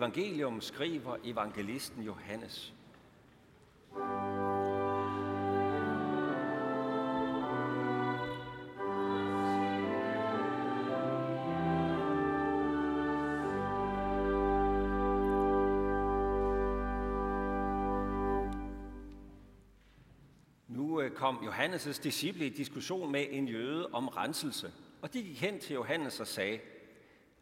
evangelium skriver evangelisten Johannes. Nu øh, kom Johannes' disciple i diskussion med en jøde om renselse, og de gik hen til Johannes og sagde,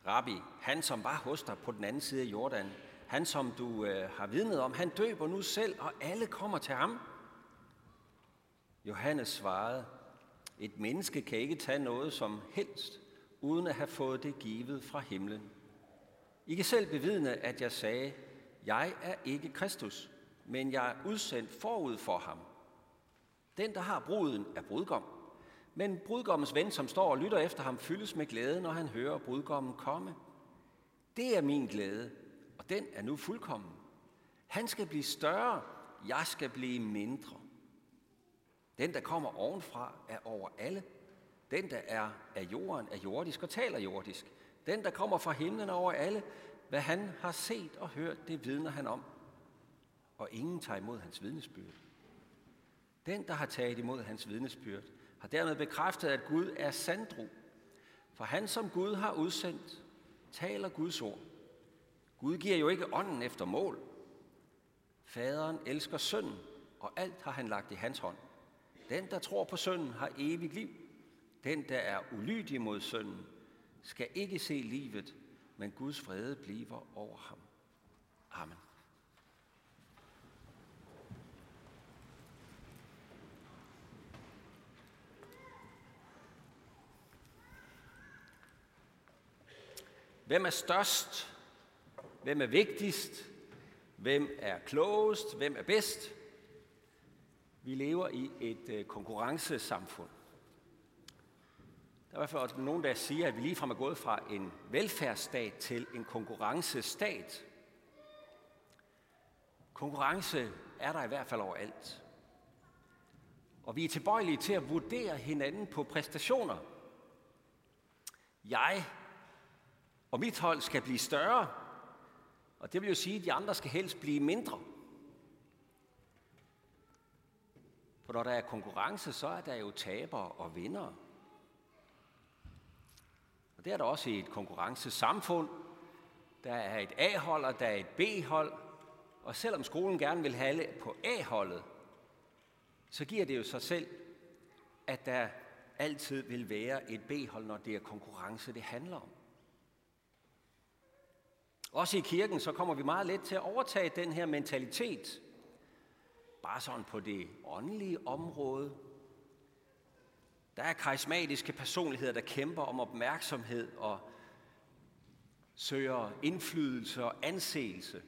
Rabbi, han som var hos dig på den anden side af Jordan, han som du øh, har vidnet om, han døber nu selv, og alle kommer til ham. Johannes svarede, et menneske kan ikke tage noget som helst, uden at have fået det givet fra himlen. I kan selv bevidne, at jeg sagde, jeg er ikke Kristus, men jeg er udsendt forud for ham. Den, der har bruden, er brudgom. Men brudgommens ven, som står og lytter efter ham, fyldes med glæde, når han hører brudgommen komme. Det er min glæde, og den er nu fuldkommen. Han skal blive større, jeg skal blive mindre. Den, der kommer ovenfra, er over alle. Den, der er af jorden, er jordisk og taler jordisk. Den, der kommer fra himlen over alle, hvad han har set og hørt, det vidner han om. Og ingen tager imod hans vidnesbyrd. Den, der har taget imod hans vidnesbyrd, har dermed bekræftet, at Gud er sandro. For han, som Gud har udsendt, taler Guds ord. Gud giver jo ikke ånden efter mål. Faderen elsker sønnen, og alt har han lagt i hans hånd. Den, der tror på sønnen, har evigt liv. Den, der er ulydig mod sønnen, skal ikke se livet, men Guds fred bliver over ham. Amen. Hvem er størst? Hvem er vigtigst? Hvem er klogest? Hvem er bedst? Vi lever i et øh, konkurrencesamfund. Der er i hvert fald nogen, der siger, at vi ligefrem er gået fra en velfærdsstat til en konkurrencestat. Konkurrence er der i hvert fald overalt. Og vi er tilbøjelige til at vurdere hinanden på præstationer. Jeg og mit hold skal blive større, og det vil jo sige, at de andre skal helst blive mindre. For når der er konkurrence, så er der jo tabere og vindere. Og det er der også i et konkurrencesamfund. Der er et A-hold, og der er et B-hold. Og selvom skolen gerne vil have alle på A-holdet, så giver det jo sig selv, at der altid vil være et B-hold, når det er konkurrence, det handler om. Også i kirken, så kommer vi meget let til at overtage den her mentalitet. Bare sådan på det åndelige område. Der er karismatiske personligheder, der kæmper om opmærksomhed og søger indflydelse og anseelse.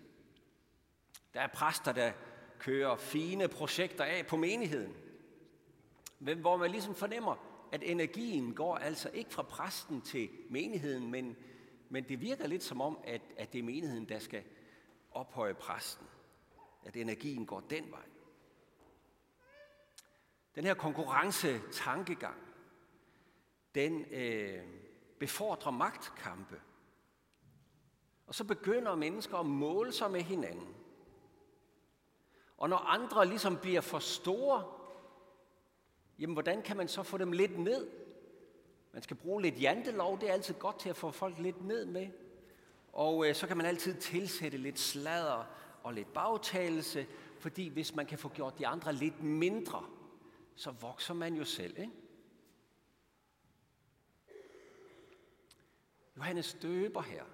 Der er præster, der kører fine projekter af på menigheden. Men hvor man ligesom fornemmer, at energien går altså ikke fra præsten til menigheden, men men det virker lidt som om, at, at det er menigheden, der skal ophøje præsten. At energien går den vej. Den her konkurrencetankegang, den øh, befordrer magtkampe. Og så begynder mennesker at måle sig med hinanden. Og når andre ligesom bliver for store, jamen hvordan kan man så få dem lidt ned? Man skal bruge lidt jantelov, det er altid godt til at få folk lidt ned med. Og øh, så kan man altid tilsætte lidt sladder og lidt bagtalelse, fordi hvis man kan få gjort de andre lidt mindre, så vokser man jo selv, ikke? Johannes døber her,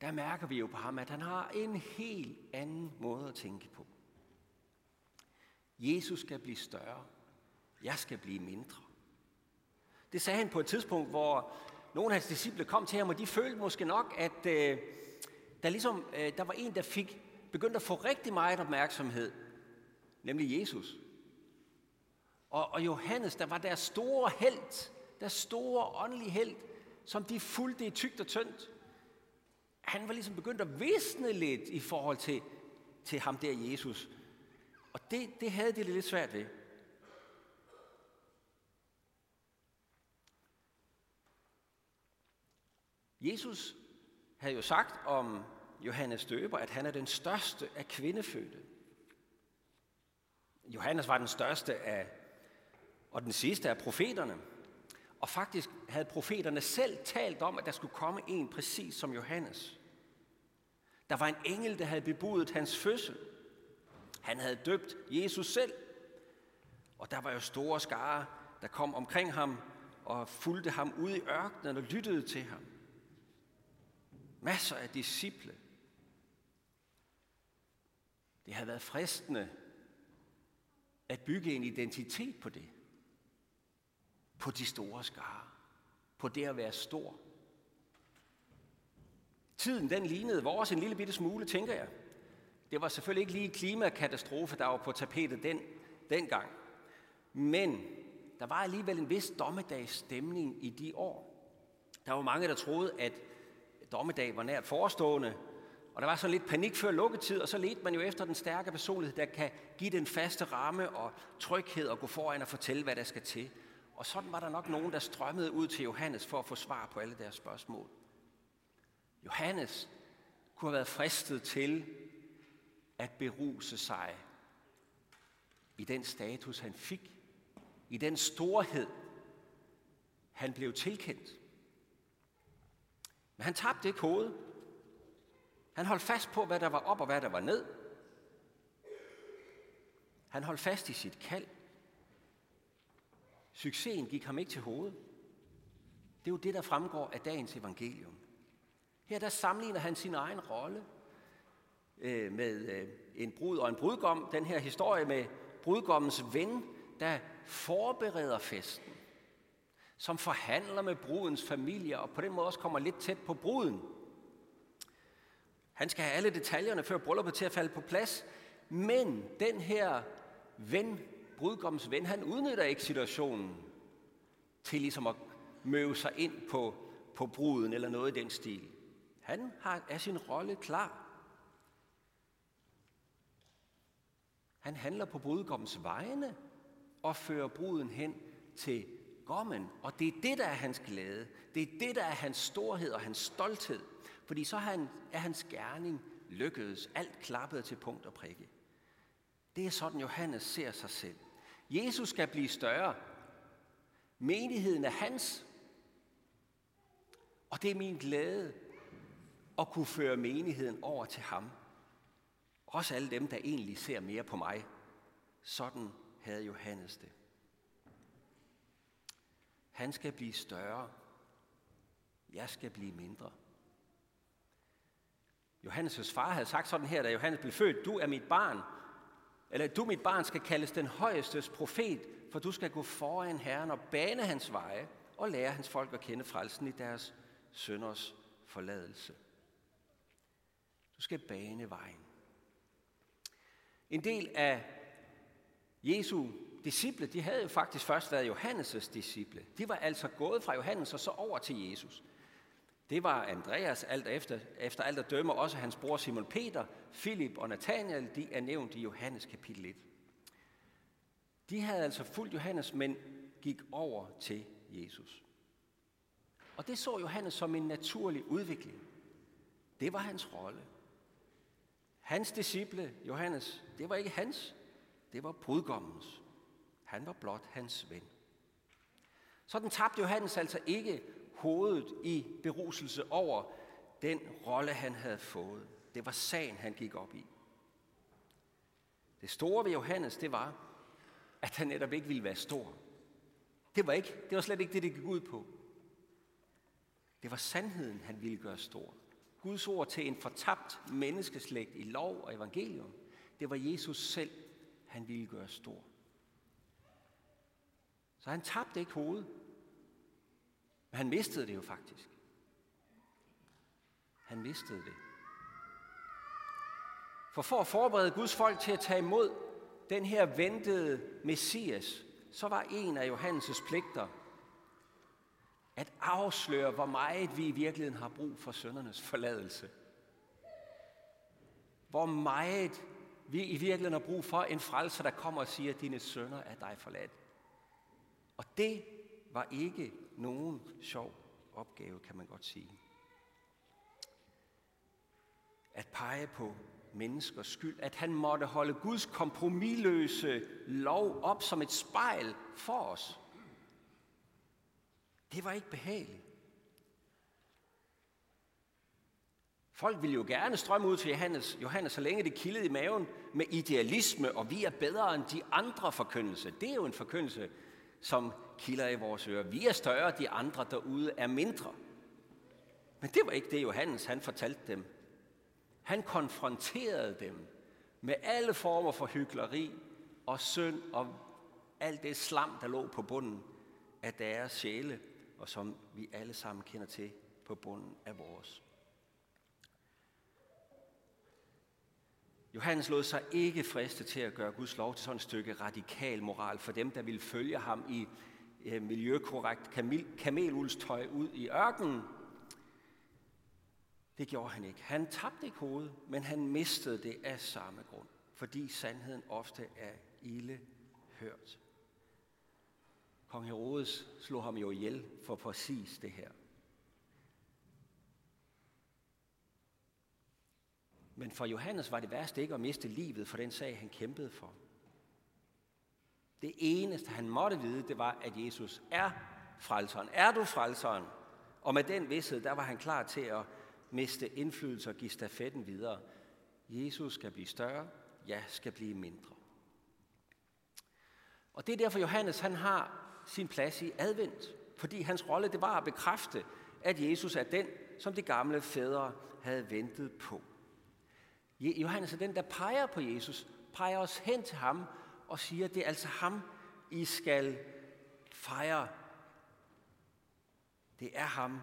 der mærker vi jo på ham, at han har en helt anden måde at tænke på. Jesus skal blive større, jeg skal blive mindre. Det sagde han på et tidspunkt, hvor nogle af hans disciple kom til ham, og de følte måske nok, at øh, der, ligesom, øh, der var en, der fik begyndt at få rigtig meget opmærksomhed, nemlig Jesus. Og, og Johannes, der var deres store held, deres store åndelige held, som de fulgte i tygt og tyndt. Han var ligesom begyndt at visne lidt i forhold til, til ham der Jesus. Og det, det havde de lidt svært ved. Jesus havde jo sagt om Johannes Døber, at han er den største af kvindefødte. Johannes var den største af, og den sidste af profeterne. Og faktisk havde profeterne selv talt om, at der skulle komme en præcis som Johannes. Der var en engel, der havde bebudet hans fødsel. Han havde døbt Jesus selv. Og der var jo store skare, der kom omkring ham og fulgte ham ud i ørkenen og lyttede til ham. Masser af disciple. Det havde været fristende at bygge en identitet på det. På de store skare. På det at være stor. Tiden den lignede vores en lille bitte smule, tænker jeg. Det var selvfølgelig ikke lige klimakatastrofe, der var på tapetet den, dengang. Men der var alligevel en vis dommedagsstemning i de år. Der var mange, der troede, at dommedag var nært forestående, og der var så lidt panik før lukketid, og så ledte man jo efter den stærke personlighed, der kan give den faste ramme og tryghed og gå foran og fortælle, hvad der skal til. Og sådan var der nok nogen, der strømmede ud til Johannes for at få svar på alle deres spørgsmål. Johannes kunne have været fristet til at beruse sig i den status, han fik, i den storhed, han blev tilkendt. Men han tabte ikke hovedet. Han holdt fast på, hvad der var op og hvad der var ned. Han holdt fast i sit kald. Succesen gik ham ikke til hovedet. Det er jo det, der fremgår af dagens evangelium. Her der sammenligner han sin egen rolle øh, med øh, en brud og en brudgom. Den her historie med brudgommens ven, der forbereder festen. Som forhandler med brudens familie og på den måde også kommer lidt tæt på bruden. Han skal have alle detaljerne før brylluppet til at falde på plads. Men den her ven, brudgommens ven, han udnytter ikke situationen til ligesom at møve sig ind på, på bruden eller noget i den stil. Han har, er sin rolle klar. Han handler på brudgommens vegne og fører bruden hen til gommen. Og det er det, der er hans glæde. Det er det, der er hans storhed og hans stolthed. Fordi så er, han, er hans gerning lykkedes. Alt klappet til punkt og prikke. Det er sådan, Johannes ser sig selv. Jesus skal blive større. Menigheden er hans. Og det er min glæde at kunne føre menigheden over til ham. Også alle dem, der egentlig ser mere på mig. Sådan havde Johannes det. Han skal blive større. Jeg skal blive mindre. Johannes' far havde sagt sådan her, da Johannes blev født, du er mit barn, eller du mit barn skal kaldes den højestes profet, for du skal gå foran Herren og bane hans veje og lære hans folk at kende frelsen i deres sønders forladelse. Du skal bane vejen. En del af Jesu disciple, de havde jo faktisk først været Johannes' disciple. De var altså gået fra Johannes og så over til Jesus. Det var Andreas alt efter, efter alt at dømme, også hans bror Simon Peter, Filip og Nathanael, de er nævnt i Johannes kapitel 1. De havde altså fulgt Johannes, men gik over til Jesus. Og det så Johannes som en naturlig udvikling. Det var hans rolle. Hans disciple, Johannes, det var ikke hans, det var brudgommens. Han var blot hans ven. Sådan tabte Johannes altså ikke hovedet i beruselse over den rolle, han havde fået. Det var sagen, han gik op i. Det store ved Johannes, det var, at han netop ikke ville være stor. Det var, ikke, det var slet ikke det, det gik ud på. Det var sandheden, han ville gøre stor. Guds ord til en fortabt menneskeslægt i lov og evangelium, det var Jesus selv, han ville gøre stor. Så han tabte ikke hovedet. Men han mistede det jo faktisk. Han mistede det. For for at forberede Guds folk til at tage imod den her ventede Messias, så var en af Johannes' pligter at afsløre, hvor meget vi i virkeligheden har brug for søndernes forladelse. Hvor meget vi i virkeligheden har brug for en frelser, der kommer og siger, at dine sønner er dig forladt. Og det var ikke nogen sjov opgave, kan man godt sige. At pege på menneskers skyld, at han måtte holde Guds kompromilløse lov op som et spejl for os. Det var ikke behageligt. Folk ville jo gerne strømme ud til Johannes, Johannes, så længe det kildede i maven med idealisme, og vi er bedre end de andre forkyndelse. Det er jo en forkyndelse, som kilder i vores ører. Vi er større, de andre derude er mindre. Men det var ikke det, Johannes han fortalte dem. Han konfronterede dem med alle former for hykleri og synd og alt det slam, der lå på bunden af deres sjæle, og som vi alle sammen kender til på bunden af vores. Johannes lod sig ikke friste til at gøre Guds lov til sådan et stykke radikal moral for dem, der ville følge ham i øh, miljøkorrekt kamel, kamelulstøj ud i ørkenen. Det gjorde han ikke. Han tabte ikke hovedet, men han mistede det af samme grund, fordi sandheden ofte er ille hørt. Kong Herodes slog ham jo ihjel for præcis det her. Men for Johannes var det værste ikke at miste livet for den sag, han kæmpede for. Det eneste, han måtte vide, det var, at Jesus er frelseren. Er du frelseren? Og med den vidshed, der var han klar til at miste indflydelse og give stafetten videre. Jesus skal blive større, ja, skal blive mindre. Og det er derfor, Johannes han har sin plads i advent. Fordi hans rolle, det var at bekræfte, at Jesus er den, som de gamle fædre havde ventet på. Johannes er den, der peger på Jesus, peger os hen til ham og siger, at det er altså ham, I skal fejre. Det er ham,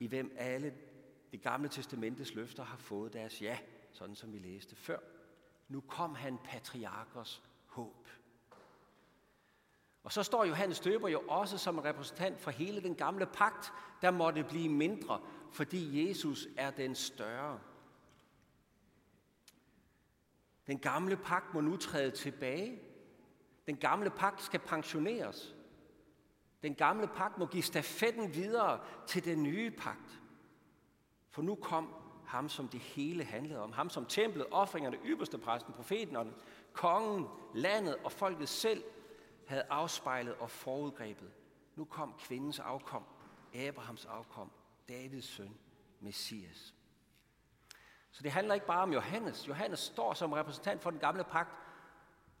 i hvem alle det gamle testamentes løfter har fået deres ja, sådan som vi læste før. Nu kom han patriarkers håb. Og så står Johannes Døber jo også som repræsentant for hele den gamle pagt, der måtte blive mindre, fordi Jesus er den større. Den gamle pagt må nu træde tilbage. Den gamle pagt skal pensioneres. Den gamle pagt må give stafetten videre til den nye pagt. For nu kom ham, som det hele handlede om. Ham, som templet, offringerne, ypperste præsten, profeten og kongen, landet og folket selv havde afspejlet og forudgrebet. Nu kom kvindens afkom, Abrahams afkom, Davids søn, Messias. Så det handler ikke bare om Johannes. Johannes står som repræsentant for den gamle pagt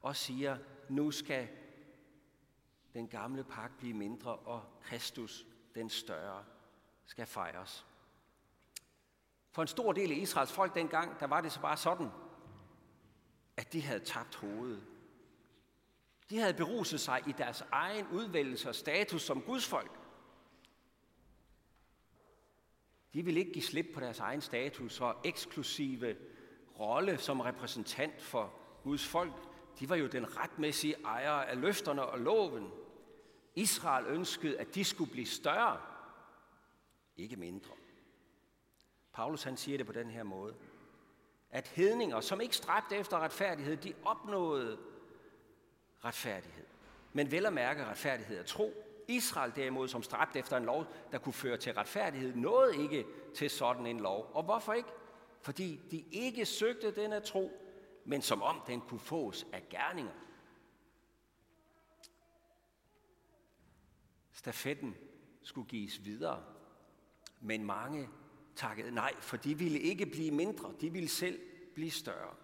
og siger, nu skal den gamle pagt blive mindre, og Kristus, den større, skal fejres. For en stor del af Israels folk dengang, der var det så bare sådan, at de havde tabt hovedet. De havde beruset sig i deres egen udvælgelse og status som Guds folk. De vil ikke give slip på deres egen status og eksklusive rolle som repræsentant for Guds folk. De var jo den retmæssige ejer af løfterne og loven. Israel ønskede, at de skulle blive større, ikke mindre. Paulus han siger det på den her måde, at hedninger, som ikke stræbte efter retfærdighed, de opnåede retfærdighed. Men vel at mærke retfærdighed er tro. Israel derimod, som stræbte efter en lov, der kunne føre til retfærdighed, nåede ikke til sådan en lov. Og hvorfor ikke? Fordi de ikke søgte den tro, men som om den kunne fås af gerninger. Stafetten skulle gives videre, men mange takkede nej, for de ville ikke blive mindre, de ville selv blive større.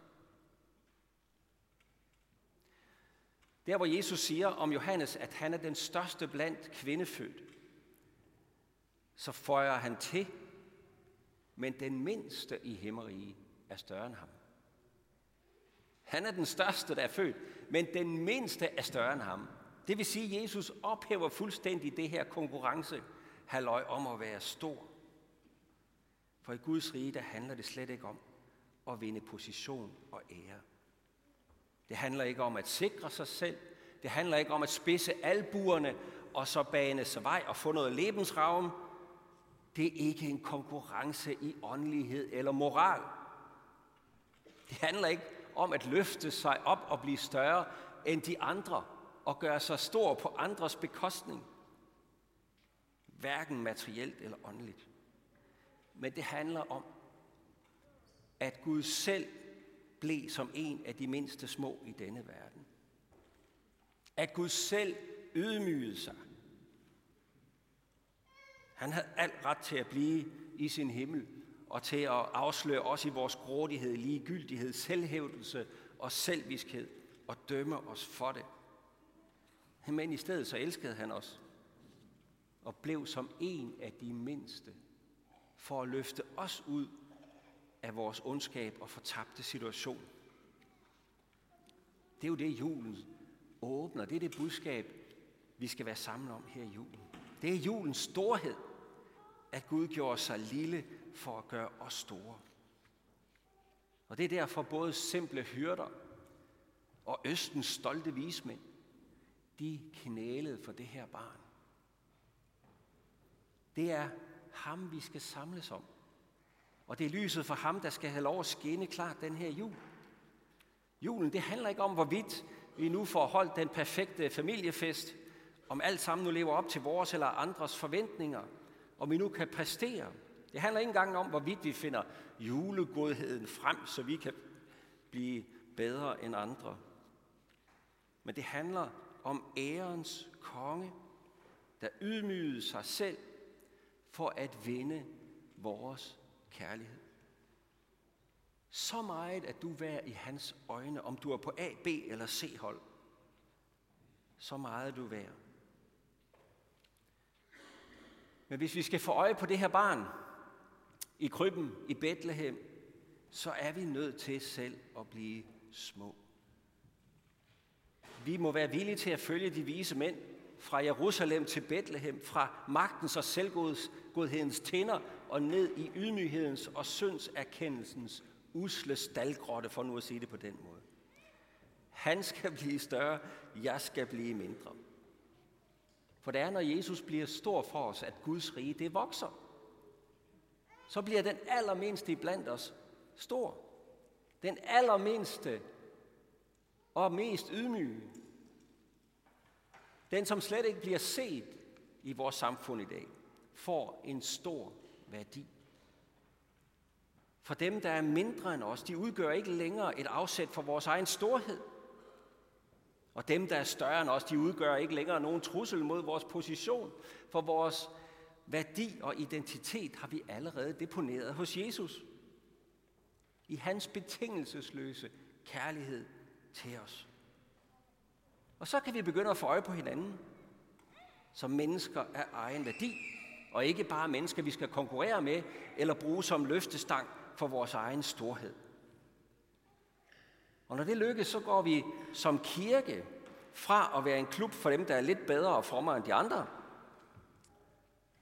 Der hvor Jesus siger om Johannes, at han er den største blandt kvindefødt, så føjer han til, men den mindste i himmeriget er større end ham. Han er den største, der er født, men den mindste er større end ham. Det vil sige, at Jesus ophæver fuldstændig det her konkurrence halløj om at være stor. For i Guds rige, der handler det slet ikke om at vinde position og ære. Det handler ikke om at sikre sig selv. Det handler ikke om at spidse albuerne og så bane sig vej og få noget lebensravn. Det er ikke en konkurrence i åndelighed eller moral. Det handler ikke om at løfte sig op og blive større end de andre og gøre sig stor på andres bekostning. Hverken materielt eller åndeligt. Men det handler om at Gud selv blev som en af de mindste små i denne verden. At Gud selv ydmygede sig. Han havde alt ret til at blive i sin himmel og til at afsløre os i vores grådighed, ligegyldighed, selvhævdelse og selviskhed og dømme os for det. Men i stedet så elskede han os og blev som en af de mindste for at løfte os ud af vores ondskab og fortabte situation. Det er jo det, julen åbner. Det er det budskab, vi skal være sammen om her i julen. Det er julens storhed, at Gud gjorde sig lille for at gøre os store. Og det er derfor både simple hyrder og Østens stolte vismænd, de knælede for det her barn. Det er ham, vi skal samles om. Og det er lyset for ham, der skal have lov at skinne klart den her jul. Julen, det handler ikke om, hvorvidt vi nu får holdt den perfekte familiefest, om alt sammen nu lever op til vores eller andres forventninger, om vi nu kan præstere. Det handler ikke engang om, hvorvidt vi finder julegodheden frem, så vi kan blive bedre end andre. Men det handler om ærens konge, der ydmygede sig selv for at vinde vores kærlighed. Så meget, at du er i hans øjne, om du er på A, B eller C hold. Så meget du vær. Men hvis vi skal få øje på det her barn i krybben i Bethlehem, så er vi nødt til selv at blive små. Vi må være villige til at følge de vise mænd fra Jerusalem til Bethlehem, fra magtens og selvgodhedens tænder og ned i ydmyghedens og syndserkendelsens usle staldgrotte, for nu at sige det på den måde. Han skal blive større, jeg skal blive mindre. For det er, når Jesus bliver stor for os, at Guds rige, det vokser. Så bliver den allermindste blandt os stor. Den allermindste og mest ydmyge. Den, som slet ikke bliver set i vores samfund i dag, får en stor værdi. For dem, der er mindre end os, de udgør ikke længere et afsæt for vores egen storhed. Og dem, der er større end os, de udgør ikke længere nogen trussel mod vores position. For vores værdi og identitet har vi allerede deponeret hos Jesus. I hans betingelsesløse kærlighed til os. Og så kan vi begynde at få øje på hinanden som mennesker af egen værdi, og ikke bare mennesker, vi skal konkurrere med eller bruge som løftestang for vores egen storhed. Og når det lykkes, så går vi som kirke fra at være en klub for dem, der er lidt bedre og frommere end de andre,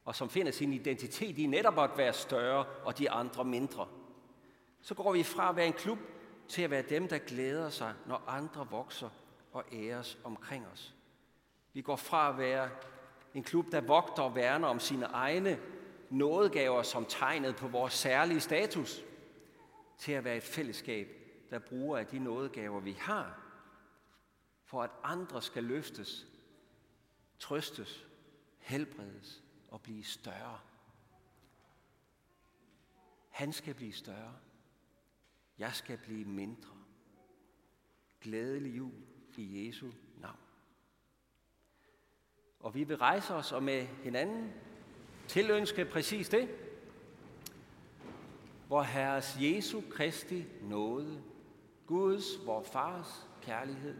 og som finder sin identitet i netop at være større og de andre mindre. Så går vi fra at være en klub til at være dem, der glæder sig, når andre vokser og æres omkring os. Vi går fra at være en klub, der vogter og værner om sine egne nådegaver som tegnet på vores særlige status, til at være et fællesskab, der bruger af de nådegaver, vi har, for at andre skal løftes, trøstes, helbredes og blive større. Han skal blive større. Jeg skal blive mindre. Glædelig jul i Jesu navn. Og vi vil rejse os og med hinanden tilønske præcis det. Hvor Herres Jesu Kristi nåde, Guds, vor Fars kærlighed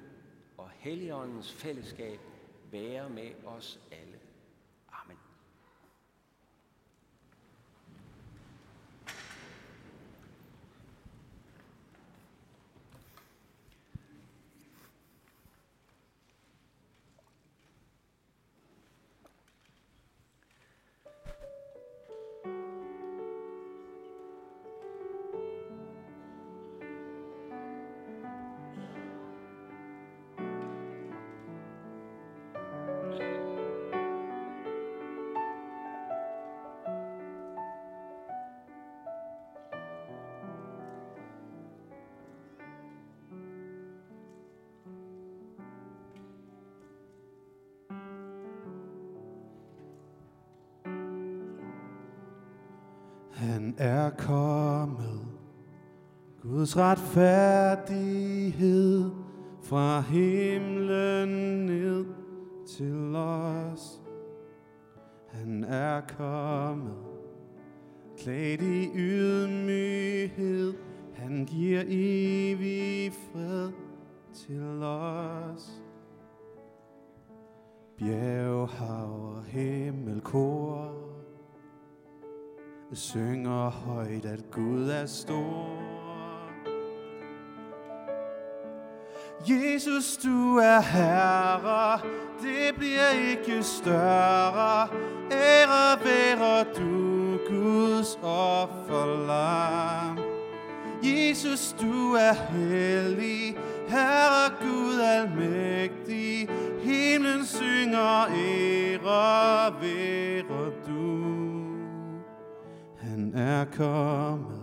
og Helligåndens fællesskab være med os alle. Han er kommet, Guds retfærdighed fra himlen ned til os. Han er kommet, klædt i ydmyghed. Han giver evig fred til os. Bjerg, hav og himmel kor synger højt, at Gud er stor. Jesus, du er herre, det bliver ikke større. Ære være du, Guds offerlam. Jesus, du er hellig, Herre Gud almægtig. Himlen synger, ære være du. Er kommet,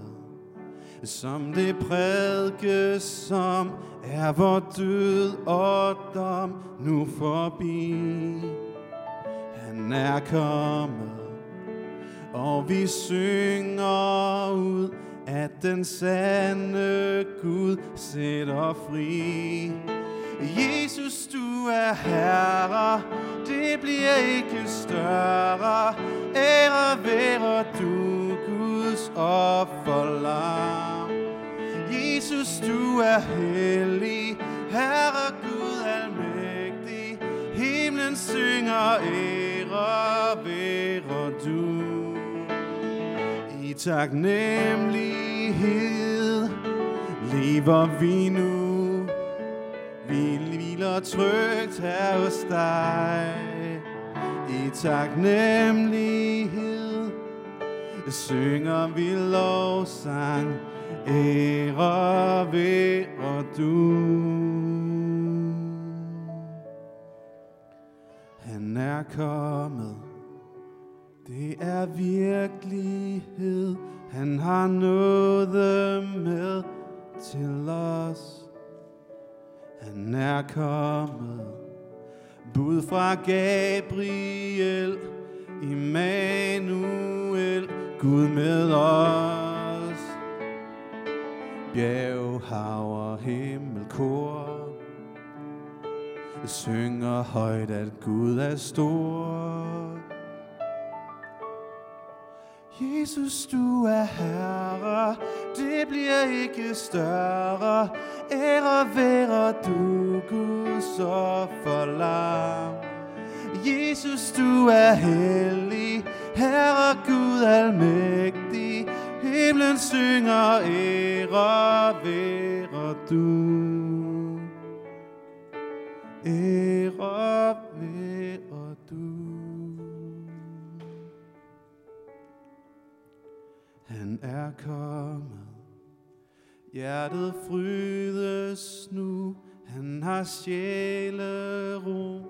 som det prædikes som er vor død og dom nu forbi. Han er kommet, og vi synger ud, at den sande Gud sætter fri. Jesus, du er herre, det bliver ikke større. Ære være du, Guds offerlam. Jesus, du er hellig, Herre Gud almægtig. Himlen synger ære være du. I taknemmelighed lever vi nu. Vi hviler trygt her hos dig. I taknemmelighed synger vi lovsang. Ære være du. Han er kommet. Det er virkelighed. Han har noget med til os. Han er kommet. Bud fra Gabriel. Immanuel. Gud med os. Bjerg, hav og himmel kor synger højt, at Gud er stor. Jesus, du er herre, det bliver ikke større. Ære være du, Guds offerlam. Jesus, du er hellig, Herre Gud almægtig. Himlen synger, ære være du. Ære være du. Han er kommet. Hjertet frydes nu. Han har sjælero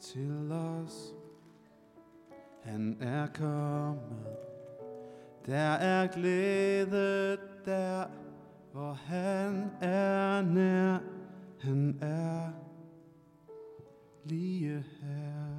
til os. Han er kommet. Der er glæde der, hvor han er nær. Han er lige her.